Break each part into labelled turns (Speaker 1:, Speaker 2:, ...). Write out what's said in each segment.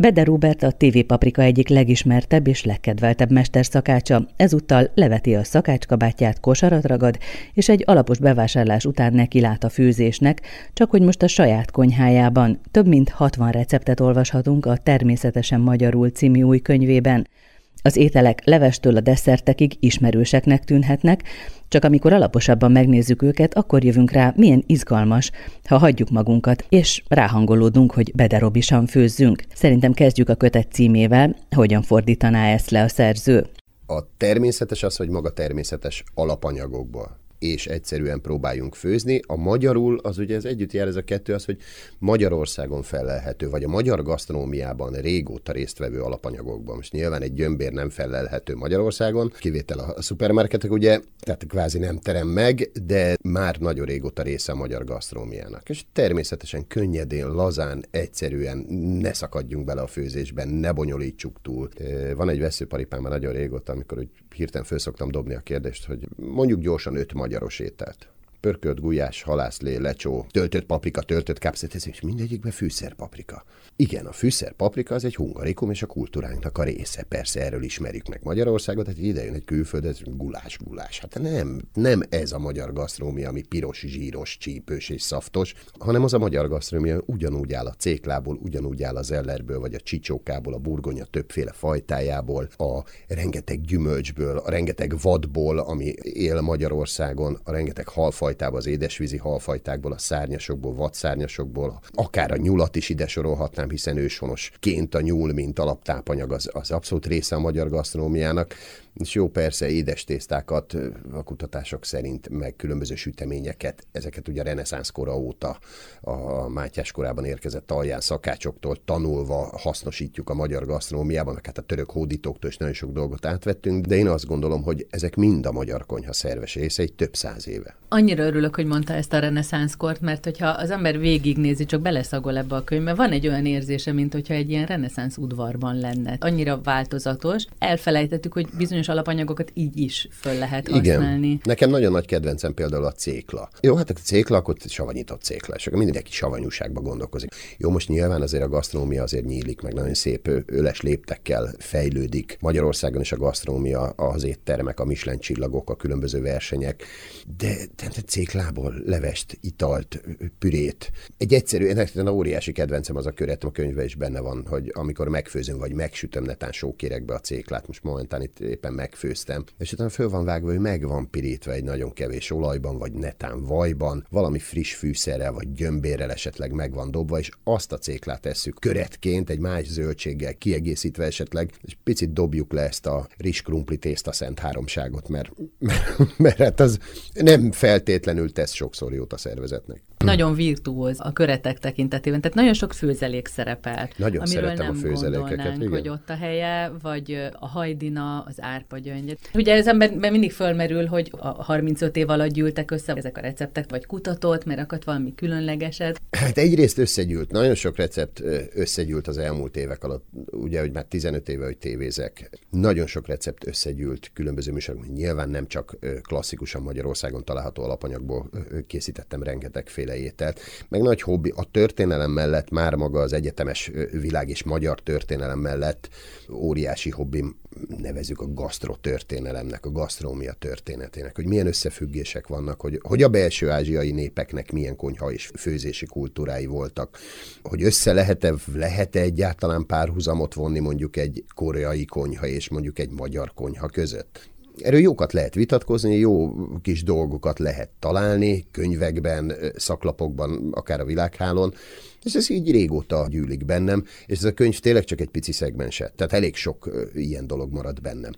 Speaker 1: Bede Robert a TV Paprika egyik legismertebb és legkedveltebb mesterszakácsa, ezúttal leveti a szakácskabátját, kosarat ragad, és egy alapos bevásárlás után neki lát a főzésnek, csak hogy most a saját konyhájában. Több mint 60 receptet olvashatunk a Természetesen Magyarul című új könyvében. Az ételek levestől a desszertekig ismerőseknek tűnhetnek, csak amikor alaposabban megnézzük őket, akkor jövünk rá, milyen izgalmas, ha hagyjuk magunkat, és ráhangolódunk, hogy bederobisan főzzünk. Szerintem kezdjük a kötet címével, hogyan fordítaná ezt le a szerző.
Speaker 2: A természetes az, hogy maga természetes alapanyagokból és egyszerűen próbáljunk főzni. A magyarul, az ugye ez együtt jár ez a kettő, az, hogy Magyarországon felelhető, vagy a magyar gasztronómiában régóta résztvevő alapanyagokban. Most nyilván egy gyömbér nem felelhető Magyarországon, kivétel a szupermarketek, ugye, tehát kvázi nem terem meg, de már nagyon régóta része a magyar gasztronómiának. És természetesen könnyedén, lazán, egyszerűen ne szakadjunk bele a főzésben, ne bonyolítsuk túl. Van egy veszőparipám már nagyon régóta, amikor úgy hirtelen föl szoktam dobni a kérdést, hogy mondjuk gyorsan öt magyaros ételt pörkölt gulyás, halászlé, lecsó, töltött paprika, töltött kápszet, és mindegyikben fűszer paprika. Igen, a fűszer paprika az egy hungarikum és a kultúránknak a része. Persze erről ismerjük meg Magyarországot, tehát ide jön egy külföld, ez gulás, gulás. Hát nem, nem ez a magyar gasztrómia, ami piros, zsíros, csípős és szaftos, hanem az a magyar gasztrómia ugyanúgy áll a céklából, ugyanúgy áll az ellerből, vagy a csicsókából, a burgonya többféle fajtájából, a rengeteg gyümölcsből, a rengeteg vadból, ami él Magyarországon, a rengeteg halfaj halfajtából, az édesvízi halfajtákból, a szárnyasokból, vadszárnyasokból, akár a nyulat is ide sorolhatnám, hiszen őshonosként a nyúl, mint alaptápanyag, az, az abszolút része a magyar gasztronómiának. És jó, persze édes tésztákat a kutatások szerint, meg különböző süteményeket, ezeket ugye a reneszánsz kora óta a Mátyás korában érkezett alján szakácsoktól tanulva hasznosítjuk a magyar gasztronómiában, meg hát a török hódítóktól is nagyon sok dolgot átvettünk, de én azt gondolom, hogy ezek mind a magyar konyha szerves részei több száz éve.
Speaker 3: Annyira örülök, hogy mondta ezt a reneszánszkort, mert hogyha az ember végignézi, csak beleszagol ebbe a könyvbe, van egy olyan érzése, mint hogyha egy ilyen reneszánsz udvarban lenne. Annyira változatos. Elfelejtettük, hogy bizonyos alapanyagokat így is föl lehet használni. Igen.
Speaker 2: Nekem nagyon nagy kedvencem például a cékla. Jó, hát a cékla, akkor savanyított cékla, és akkor mindenki savanyúságba gondolkozik. Jó, most nyilván azért a gasztronómia azért nyílik, meg nagyon szép öles léptekkel fejlődik. Magyarországon is a gasztronómia, az éttermek, a Michelin csillagok, a különböző versenyek, de tehát céklából levest, italt, pürét. Egy egyszerű, a óriási kedvencem az a köret, a könyve is benne van, hogy amikor megfőzöm, vagy megsütöm netán sókérekbe a céklát, most momentán itt éppen megfőztem, és utána föl van vágva, hogy meg van pirítva egy nagyon kevés olajban, vagy netán vajban, valami friss fűszerrel, vagy gyömbérrel esetleg meg van dobva, és azt a céklát tesszük köretként, egy más zöldséggel kiegészítve esetleg, és picit dobjuk le ezt a rizs krumpli tészta szent háromságot, mert, mert, mert hát az nem feltétlenül tesz sokszor jót a szervezetnek.
Speaker 3: Nagyon virtuóz a köretek tekintetében, tehát nagyon sok főzelék szerepel.
Speaker 2: Nagyon szeretem nem a főzelékeket.
Speaker 3: Igen. hogy ott a helye, vagy a hajdina, az árpagyöngy. Ugye ez emberben mindig fölmerül, hogy a 35 év alatt gyűltek össze ezek a receptek, vagy kutatott, mert akadt valami különlegeset.
Speaker 2: Hát egyrészt összegyűlt, nagyon sok recept összegyűlt az elmúlt évek alatt, ugye, hogy már 15 éve, hogy tévézek. Nagyon sok recept összegyűlt különböző műsorokban. Nyilván nem csak klasszikusan Magyarországon található alapanyagból készítettem rengetegféle mindenféle ételt, meg nagy hobbi. A történelem mellett már maga az egyetemes világ és magyar történelem mellett óriási hobbim nevezük a gasztrotörténelemnek, a gasztrómia történetének, hogy milyen összefüggések vannak, hogy, hogy a belső ázsiai népeknek milyen konyha és főzési kultúrái voltak, hogy össze lehet-e, lehet-e egyáltalán párhuzamot vonni mondjuk egy koreai konyha és mondjuk egy magyar konyha között. Erről jókat lehet vitatkozni, jó kis dolgokat lehet találni, könyvekben, szaklapokban, akár a világhálón, és ez így régóta gyűlik bennem, és ez a könyv tényleg csak egy pici szegmense, tehát elég sok ilyen dolog marad bennem.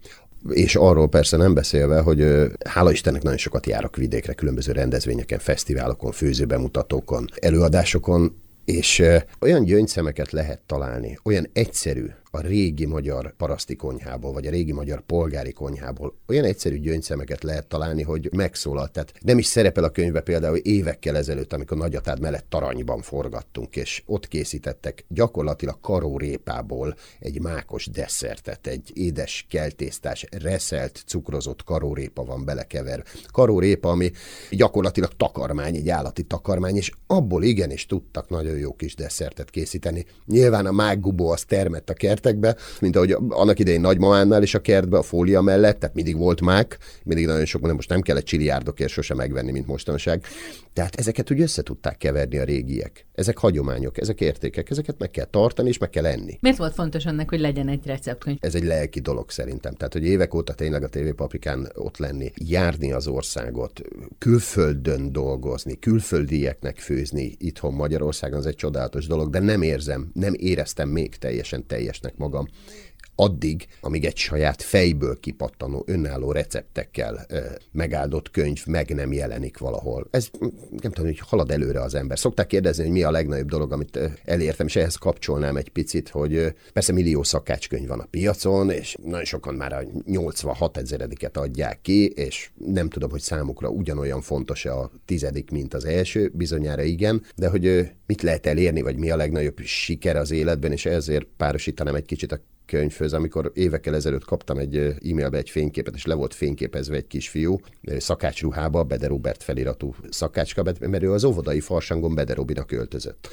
Speaker 2: És arról persze nem beszélve, hogy hála Istennek nagyon sokat járok vidékre, különböző rendezvényeken, fesztiválokon, főzőbemutatókon, előadásokon, és olyan gyöngyszemeket lehet találni, olyan egyszerű, a régi magyar paraszti konyhából, vagy a régi magyar polgári konyhából olyan egyszerű gyöngyszemeket lehet találni, hogy megszólalt. Tehát nem is szerepel a könyvbe például évekkel ezelőtt, amikor Nagyatád mellett Taranyban forgattunk, és ott készítettek gyakorlatilag karórépából egy mákos desszertet, egy édes keltésztás, reszelt, cukrozott karórépa van belekever. Karórépa, ami gyakorlatilag takarmány, egy állati takarmány, és abból igenis tudtak nagyon jó kis desszertet készíteni. Nyilván a mággubó az termett a kertekbe, mint ahogy annak idején nagymamánál is a kertbe, a fólia mellett, tehát mindig volt mák, mindig nagyon sok, de most nem kellett csiliárdokért sose megvenni, mint mostanság. Tehát ezeket úgy össze tudták keverni a régiek. Ezek hagyományok, ezek értékek, ezeket meg kell tartani és meg kell enni.
Speaker 3: Miért volt fontos ennek, hogy legyen egy receptkönyv?
Speaker 2: Ez egy lelki dolog szerintem. Tehát, hogy évek óta tényleg a TV Paprikán ott lenni, járni az országot, külföldön dolgozni, külföldieknek főzni itthon Magyarországon, az egy csodálatos dolog, de nem érzem, nem éreztem még teljesen teljesnek magam addig, amíg egy saját fejből kipattanó, önálló receptekkel ö, megáldott könyv meg nem jelenik valahol. Ez nem tudom, hogy halad előre az ember. Szokták kérdezni, hogy mi a legnagyobb dolog, amit elértem, és ehhez kapcsolnám egy picit, hogy persze millió szakácskönyv van a piacon, és nagyon sokan már a 86 ezerediket adják ki, és nem tudom, hogy számukra ugyanolyan fontos a tizedik, mint az első, bizonyára igen, de hogy mit lehet elérni, vagy mi a legnagyobb siker az életben, és ezért párosítanám egy kicsit a könyvhöz, amikor évekkel ezelőtt kaptam egy e-mailbe egy fényképet, és le volt fényképezve egy kisfiú szakácsruhába, Bede Robert feliratú szakácska, mert ő az óvodai farsangon Bede Robinak öltözött.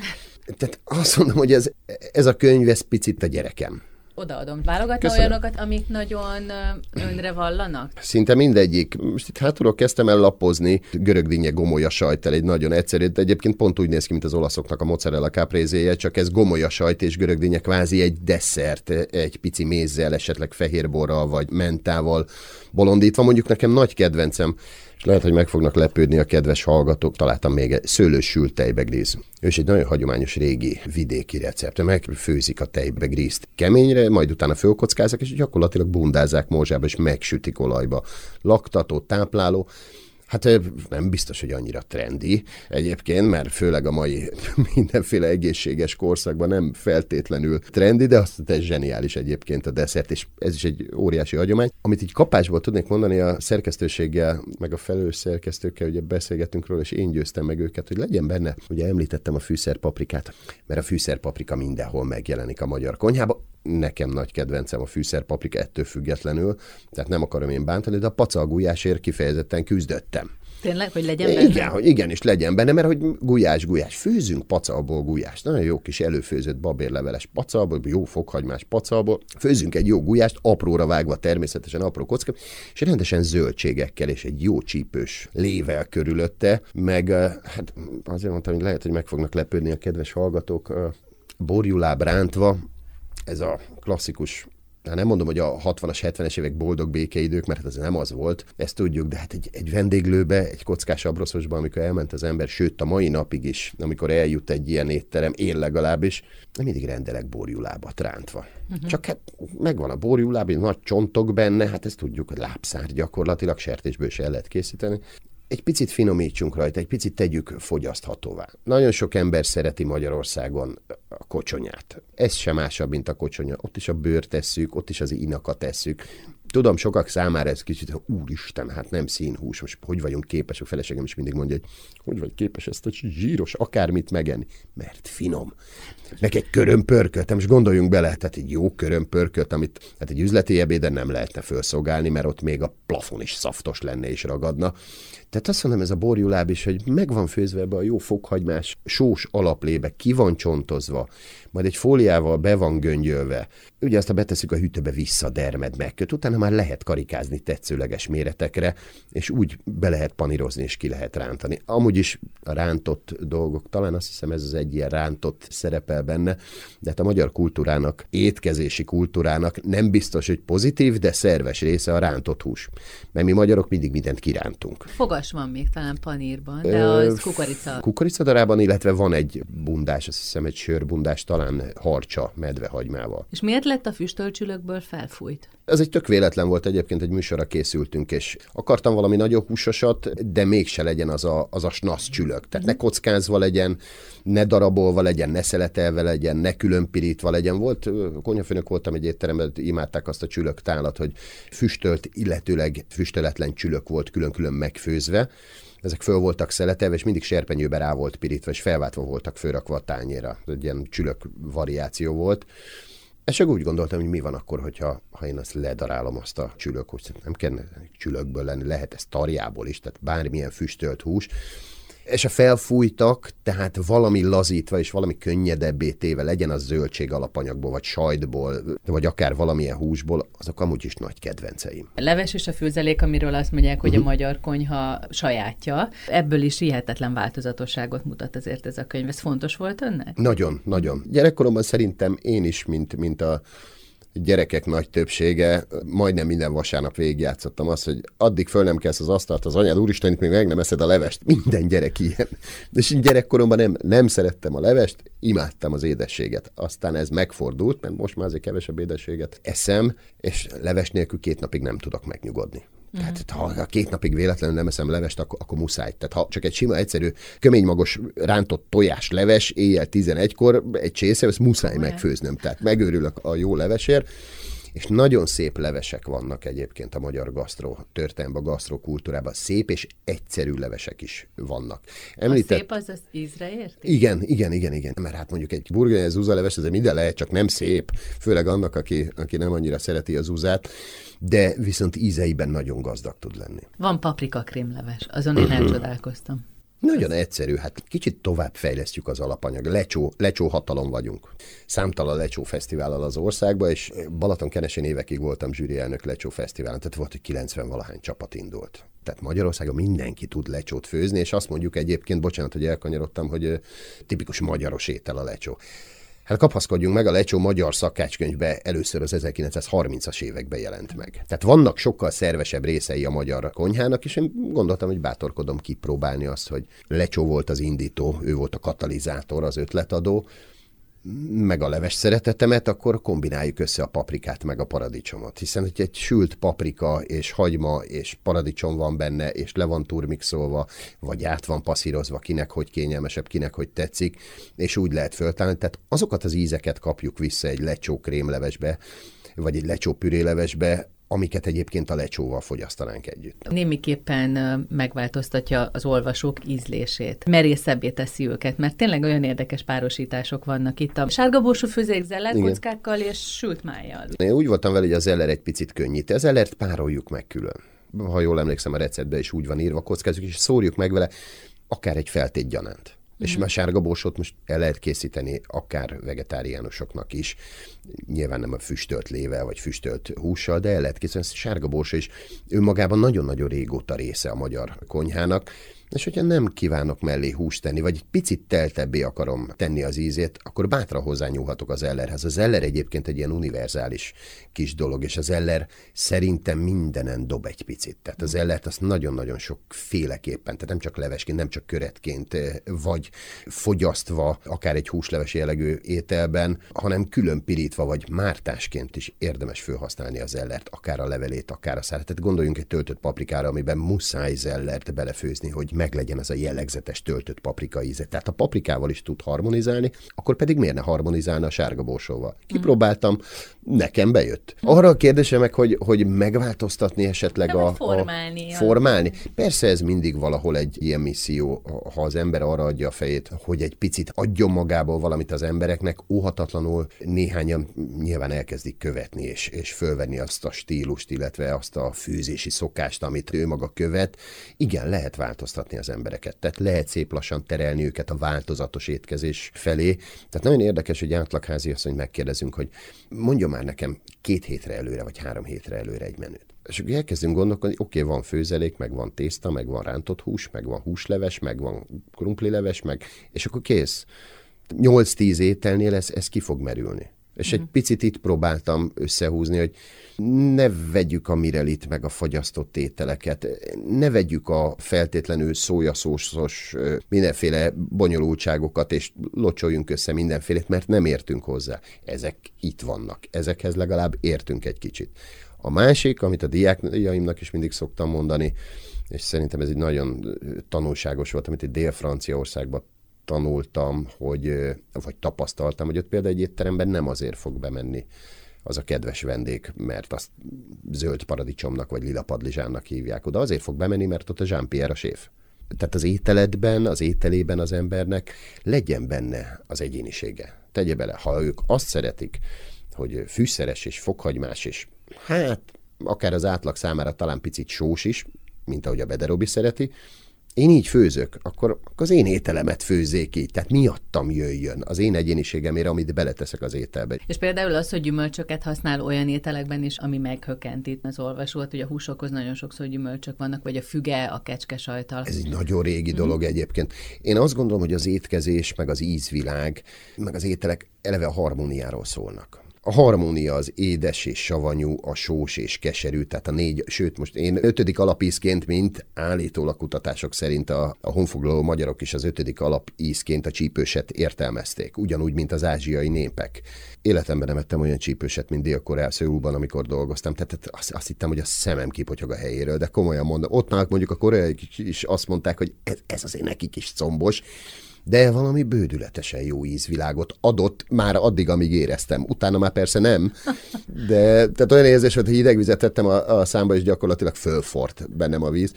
Speaker 2: Tehát azt mondom, hogy ez, ez a könyv, ez picit a gyerekem
Speaker 3: odaadom. Válogatna Köszönöm. olyanokat, amik nagyon önre vallanak?
Speaker 2: Szinte mindegyik. Most itt hátulról kezdtem el lapozni görögdínye gomolya sajttal, egy nagyon egyszerű, de egyébként pont úgy néz ki, mint az olaszoknak a mozzarella caprézéje, csak ez gomolya sajt és görögdínye kvázi egy desszert, egy pici mézzel, esetleg fehérborral vagy mentával bolondítva. Mondjuk nekem nagy kedvencem és lehet, hogy meg fognak lepődni a kedves hallgatók, találtam még egy szőlős sült tejbegríz. Is egy nagyon hagyományos régi vidéki recept. Megfőzik a tejbegrízt keményre, majd utána fölkockázák, és gyakorlatilag bundázzák morzsába, és megsütik olajba. Laktató, tápláló, Hát nem biztos, hogy annyira trendi egyébként, mert főleg a mai mindenféle egészséges korszakban nem feltétlenül trendi, de azt ez zseniális egyébként a desszert, és ez is egy óriási hagyomány. Amit így kapásból tudnék mondani a szerkesztőséggel, meg a felős szerkesztőkkel, ugye beszélgetünk róla, és én győztem meg őket, hogy legyen benne, ugye említettem a fűszerpaprikát, mert a fűszerpaprika mindenhol megjelenik a magyar konyhába nekem nagy kedvencem a fűszerpaprika ettől függetlenül, tehát nem akarom én bántani, de a pacalgújásért kifejezetten küzdöttem.
Speaker 3: Tényleg, hogy legyen benne?
Speaker 2: Igen, hogy igenis legyen benne, mert hogy gulyás, gulyás. Főzünk pacalból gulyást. Nagyon jó kis előfőzött babérleveles pacalból, jó fokhagymás pacalból. Főzünk egy jó gulyást, apróra vágva természetesen apró kocka, és rendesen zöldségekkel és egy jó csípős lével körülötte, meg hát azért mondtam, hogy lehet, hogy meg fognak lepődni a kedves hallgatók, borjuláb rántva, ez a klasszikus Hát nem mondom, hogy a 60-as, 70-es évek boldog békeidők, mert ez nem az volt, ezt tudjuk, de hát egy, egy vendéglőbe, egy kockás abroszosba, amikor elment az ember, sőt a mai napig is, amikor eljut egy ilyen étterem, én legalábbis, nem mindig rendelek borjulábat rántva. Uh-huh. Csak hát megvan a borjuláb, nagy csontok benne, hát ezt tudjuk, hogy lábszár gyakorlatilag sertésből is el lehet készíteni egy picit finomítsunk rajta, egy picit tegyük fogyaszthatóvá. Nagyon sok ember szereti Magyarországon a kocsonyát. Ez sem másabb, mint a kocsonya. Ott is a bőr tesszük, ott is az inakat tesszük. Tudom, sokak számára ez kicsit, úristen, hát nem színhús, most hogy vagyunk képesek, a feleségem is mindig mondja, hogy hogy vagy képes ezt a zsíros akármit megenni, mert finom. Meg egy körömpörkölt, most gondoljunk bele, tehát egy jó körömpörkölt, amit hát egy üzleti ebéden nem lehetne felszolgálni, mert ott még a plafon is szaftos lenne és ragadna. Tehát azt mondom, ez a borjuláb is, hogy meg van főzve ebbe a jó fokhagymás sós alaplébe, ki van csontozva, majd egy fóliával be van göngyölve. Ugye azt a beteszük a hűtőbe vissza dermed megköt, utána már lehet karikázni tetszőleges méretekre, és úgy be lehet panírozni, és ki lehet rántani. Amúgy is a rántott dolgok, talán azt hiszem ez az egy ilyen rántott szerepel benne, de hát a magyar kultúrának, étkezési kultúrának nem biztos, hogy pozitív, de szerves része a rántott hús. Mert mi magyarok mindig mindent kirántunk.
Speaker 3: Fogas van még talán panírban, de az kukorica.
Speaker 2: Kukoricadarában, illetve van egy bundás, azt hiszem egy sörbundás, talán harcsa medvehagymával.
Speaker 3: És miért lett a füstölcsülökből felfújt?
Speaker 2: Ez egy tök véletlen volt egyébként, egy műsorra készültünk, és akartam valami nagyon húsosat, de mégse legyen az a, az a snasz csülök. Tehát ne kockázva legyen, ne darabolva legyen, ne szeletelve legyen, ne külön pirítva legyen. Volt, konyafőnök voltam egy étteremben, imádták azt a csülök tálat, hogy füstölt, illetőleg füstöletlen csülök volt külön-külön megfőzve, ezek föl voltak szeletelve, és mindig serpenyőbe rá volt pirítva, és felváltva voltak fölrakva a tányéra. Egy ilyen csülök variáció volt. És csak úgy gondoltam, hogy mi van akkor, hogyha ha én azt ledarálom azt a csülök, hogy nem kell csülökből lenni, lehet ez tarjából is, tehát bármilyen füstölt hús, és a felfújtak, tehát valami lazítva és valami könnyedebbé téve, legyen az zöldség alapanyagból, vagy sajtból, vagy akár valamilyen húsból, azok amúgy is nagy kedvenceim.
Speaker 3: A leves és a főzelék, amiről azt mondják, hogy uh-huh. a mhm. magyar konyha sajátja, ebből is hihetetlen változatosságot mutat azért ez a könyv. Ez fontos volt önnek?
Speaker 2: Nagyon, nagyon. Gyerekkoromban szerintem én is, mint, mint a gyerekek nagy többsége, majdnem minden vasárnap végigjátszottam azt, hogy addig föl nem kelsz az asztalt az anyád, úristen, itt még meg nem eszed a levest. Minden gyerek ilyen. De én gyerekkoromban nem, nem szerettem a levest, imádtam az édességet. Aztán ez megfordult, mert most már azért kevesebb édességet eszem, és leves nélkül két napig nem tudok megnyugodni. Tehát uh-huh. ha két napig véletlenül nem eszem levest, akkor, akkor muszáj. Tehát ha csak egy sima, egyszerű, köménymagos rántott tojás leves éjjel 11-kor egy csésze, ezt muszáj uh-huh. megfőznöm. Tehát megőrülök a jó levesért. És nagyon szép levesek vannak egyébként a magyar gasztró történelemben, a gasztrokultúrában. Szép és egyszerű levesek is vannak.
Speaker 3: Említett... A szép az az ízre érti?
Speaker 2: Igen, igen, igen, igen. Mert hát mondjuk egy burger zúza leves, ez minden lehet, csak nem szép. Főleg annak, aki, aki nem annyira szereti az zúzát de viszont ízeiben nagyon gazdag tud lenni.
Speaker 3: Van paprika krémleves, azon én elcsodálkoztam.
Speaker 2: Nagyon egyszerű, hát kicsit tovább fejlesztjük az alapanyag. Lecsó, lecsó hatalom vagyunk. Számtalan lecsó fesztivállal az országba, és Balaton kenesén évekig voltam zsűri elnök lecsó fesztiválon, tehát volt, hogy 90 valahány csapat indult. Tehát Magyarországon mindenki tud lecsót főzni, és azt mondjuk egyébként, bocsánat, hogy elkanyarodtam, hogy tipikus magyaros étel a lecsó. Hát kapaszkodjunk meg, a Lecsó magyar szakácskönyvbe először az 1930-as években jelent meg. Tehát vannak sokkal szervesebb részei a magyar konyhának, és én gondoltam, hogy bátorkodom kipróbálni azt, hogy Lecsó volt az indító, ő volt a katalizátor, az ötletadó, meg a leves szeretetemet, akkor kombináljuk össze a paprikát meg a paradicsomot. Hiszen, hogy egy sült paprika és hagyma és paradicsom van benne, és le van turmixolva, vagy át van passzírozva, kinek hogy kényelmesebb, kinek hogy tetszik, és úgy lehet föltálni. Tehát azokat az ízeket kapjuk vissza egy lecsó krémlevesbe, vagy egy lecsó pürélevesbe, amiket egyébként a lecsóval fogyasztanánk együtt.
Speaker 3: Némiképpen megváltoztatja az olvasók ízlését, merészebbé teszi őket, mert tényleg olyan érdekes párosítások vannak itt a sárga borsó főzék zellerkockákkal és sült májjal.
Speaker 2: Én úgy voltam vele, hogy a zeller egy picit könnyít. Az zellert pároljuk meg külön. Ha jól emlékszem, a receptben is úgy van írva, kockázunk, és szórjuk meg vele akár egy feltét gyanánt. És már sárga borsót most el lehet készíteni akár vegetáriánusoknak is. Nyilván nem a füstölt lével vagy füstölt hússal, de el lehet készíteni. Sárga borsó is önmagában nagyon-nagyon régóta része a magyar konyhának és hogyha nem kívánok mellé húst tenni, vagy egy picit teltebbé akarom tenni az ízét, akkor bátran hozzányúlhatok az ellerhez. Az eller egyébként egy ilyen univerzális kis dolog, és az eller szerintem mindenen dob egy picit. Tehát az ellert azt nagyon-nagyon sok féleképpen, tehát nem csak levesként, nem csak köretként, eh, vagy fogyasztva, akár egy húsleves jellegű ételben, hanem külön pirítva, vagy mártásként is érdemes felhasználni az ellert, akár a levelét, akár a szállat. Tehát gondoljunk egy töltött paprikára, amiben muszáj zellert belefőzni, hogy meglegyen ez a jellegzetes töltött paprika íze. Tehát a paprikával is tud harmonizálni, akkor pedig miért ne harmonizálna a sárga borsóval? Kipróbáltam, nekem bejött. Arra a kérdése meg, hogy, hogy megváltoztatni esetleg a,
Speaker 3: formálni,
Speaker 2: a... Formálni. Persze ez mindig valahol egy ilyen misszió, ha az ember arra adja a fejét, hogy egy picit adjon magából valamit az embereknek, óhatatlanul néhányan nyilván elkezdik követni és, és fölvenni azt a stílust, illetve azt a fűzési szokást, amit ő maga követ. Igen, lehet változtatni az embereket. Tehát lehet szép lassan terelni őket a változatos étkezés felé. Tehát nagyon érdekes, hogy átlagházi azt, hogy megkérdezünk, hogy mondja már nekem két hétre előre, vagy három hétre előre egy menüt. És akkor elkezdünk gondolkodni, oké, okay, van főzelék, meg van tészta, meg van rántott hús, meg van húsleves, meg van krumplileves, meg, és akkor kész. 8-10 ételnél ez, ez ki fog merülni. És egy mhm. picit itt próbáltam összehúzni, hogy ne vegyük a mirelit meg a fagyasztott ételeket, ne vegyük a feltétlenül szójaszószos mindenféle bonyolultságokat, és locsoljunk össze mindenfélét, mert nem értünk hozzá. Ezek itt vannak, ezekhez legalább értünk egy kicsit. A másik, amit a diákjaimnak is mindig szoktam mondani, és szerintem ez egy nagyon tanulságos volt, amit egy Dél-Franciaországban tanultam, hogy, vagy tapasztaltam, hogy ott például egy étteremben nem azért fog bemenni az a kedves vendég, mert azt zöld paradicsomnak vagy lila padlizsánnak hívják oda. Azért fog bemenni, mert ott a Jean-Pierre a séf. Tehát az ételedben, az ételében az embernek legyen benne az egyénisége. Tegye bele, ha ők azt szeretik, hogy fűszeres és fokhagymás, és hát akár az átlag számára talán picit sós is, mint ahogy a Bederobi szereti, én így főzök, akkor, az én ételemet főzzék így, tehát miattam jöjjön az én egyéniségemére, amit beleteszek az ételbe.
Speaker 3: És például az, hogy gyümölcsöket használ olyan ételekben is, ami meghökkent itt az olvasót, hogy a húsokhoz nagyon sokszor gyümölcsök vannak, vagy a füge, a kecske sajtal.
Speaker 2: Ez egy nagyon régi dolog mm. egyébként. Én azt gondolom, hogy az étkezés, meg az ízvilág, meg az ételek eleve a harmóniáról szólnak a harmónia az édes és savanyú, a sós és keserű, tehát a négy, sőt most én ötödik alapízként, mint állítólag kutatások szerint a, a honfoglaló magyarok is az ötödik alapízként a csípőset értelmezték, ugyanúgy, mint az ázsiai népek. Életemben nem ettem olyan csípőset, mint Dél-Koreá Szőulban, amikor dolgoztam, tehát azt, azt hittem, hogy a szemem kipotyog a helyéről, de komolyan mondom, ott mondjuk a koreai is azt mondták, hogy ez, ez azért nekik is combos, de valami bődületesen jó ízvilágot adott már addig, amíg éreztem. Utána már persze nem, de tehát olyan érzés volt, hogy hidegvizet tettem a, a számba, és gyakorlatilag fölfort bennem a víz.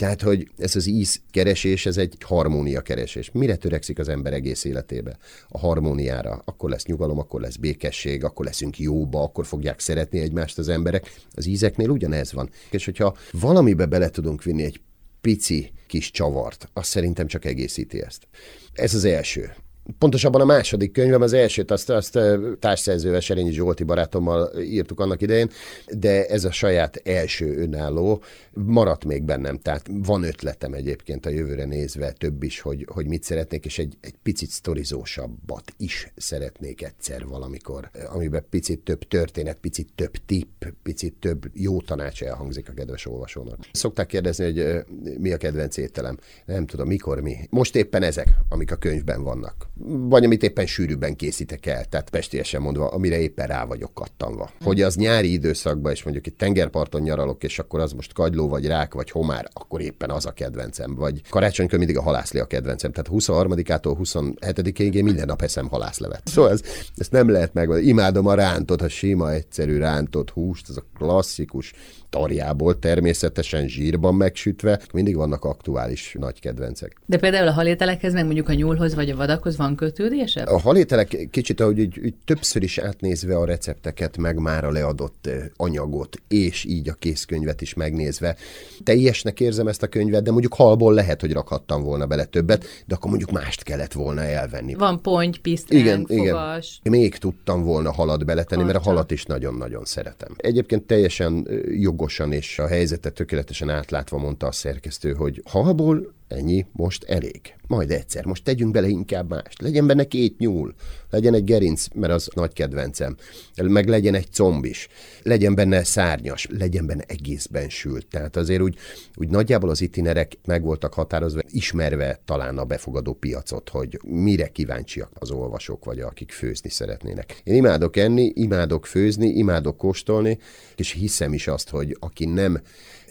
Speaker 2: Tehát, hogy ez az ízkeresés, ez egy harmónia keresés. Mire törekszik az ember egész életébe? A harmóniára. Akkor lesz nyugalom, akkor lesz békesség, akkor leszünk jóba, akkor fogják szeretni egymást az emberek. Az ízeknél ugyanez van. És hogyha valamibe bele tudunk vinni egy pici kis csavart, az szerintem csak egészíti ezt. Ez az első pontosabban a második könyvem, az elsőt azt, azt társszerzővel Serényi Zsolti barátommal írtuk annak idején, de ez a saját első önálló maradt még bennem, tehát van ötletem egyébként a jövőre nézve több is, hogy, hogy mit szeretnék, és egy, egy picit sztorizósabbat is szeretnék egyszer valamikor, amiben picit több történet, picit több tipp, picit több jó tanács elhangzik a kedves olvasónak. Szokták kérdezni, hogy mi a kedvenc ételem. Nem tudom, mikor mi. Most éppen ezek, amik a könyvben vannak vagy amit éppen sűrűbben készítek el, tehát pestiesen mondva, amire éppen rá vagyok kattanva. Hogy az nyári időszakban, és mondjuk itt tengerparton nyaralok, és akkor az most kagyló, vagy rák, vagy homár, akkor éppen az a kedvencem. Vagy karácsonykor mindig a halászlé a kedvencem. Tehát 23-ától 27-ig én minden nap eszem halászlevet. Szóval ez, ezt nem lehet meg. Imádom a rántot, a sima, egyszerű rántott húst, ez a klasszikus tarjából természetesen zsírban megsütve, mindig vannak aktuális nagy kedvencek.
Speaker 3: De például a halételekhez, meg mondjuk a nyúlhoz vagy a vadakhoz van kötődése?
Speaker 2: A halételek kicsit, ahogy úgy, úgy többször is átnézve a recepteket, meg már a leadott anyagot, és így a készkönyvet is megnézve, teljesnek érzem ezt a könyvet, de mondjuk halból lehet, hogy rakhattam volna bele többet, de akkor mondjuk mást kellett volna elvenni.
Speaker 3: Van ponty, pisztránk, igen, fogas.
Speaker 2: Igen. Még tudtam volna halat beletenni, Harcsa. mert a halat is nagyon-nagyon szeretem. Egyébként teljesen jog jogosan és a helyzetet tökéletesen átlátva mondta a szerkesztő, hogy halból ennyi, most elég. Majd egyszer, most tegyünk bele inkább mást. Legyen benne két nyúl, legyen egy gerinc, mert az nagy kedvencem, meg legyen egy comb is, legyen benne szárnyas, legyen benne egészben sült. Tehát azért úgy, úgy nagyjából az itinerek meg voltak határozva, ismerve talán a befogadó piacot, hogy mire kíváncsiak az olvasók, vagy akik főzni szeretnének. Én imádok enni, imádok főzni, imádok kóstolni, és hiszem is azt, hogy aki nem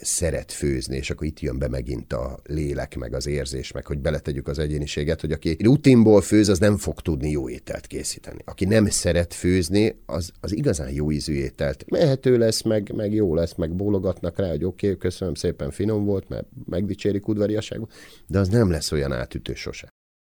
Speaker 2: szeret főzni, és akkor itt jön be megint a lélek, meg az érzés, meg hogy beletegyük az egyéniséget, hogy aki rutinból főz, az nem fog tudni jó ételt készíteni. Aki nem szeret főzni, az, az igazán jó ízű ételt. Mehető lesz, meg, meg jó lesz, meg bólogatnak rá, hogy oké, okay, köszönöm szépen, finom volt, mert megdicsérik udvariasságban, de az nem lesz olyan átütő sose.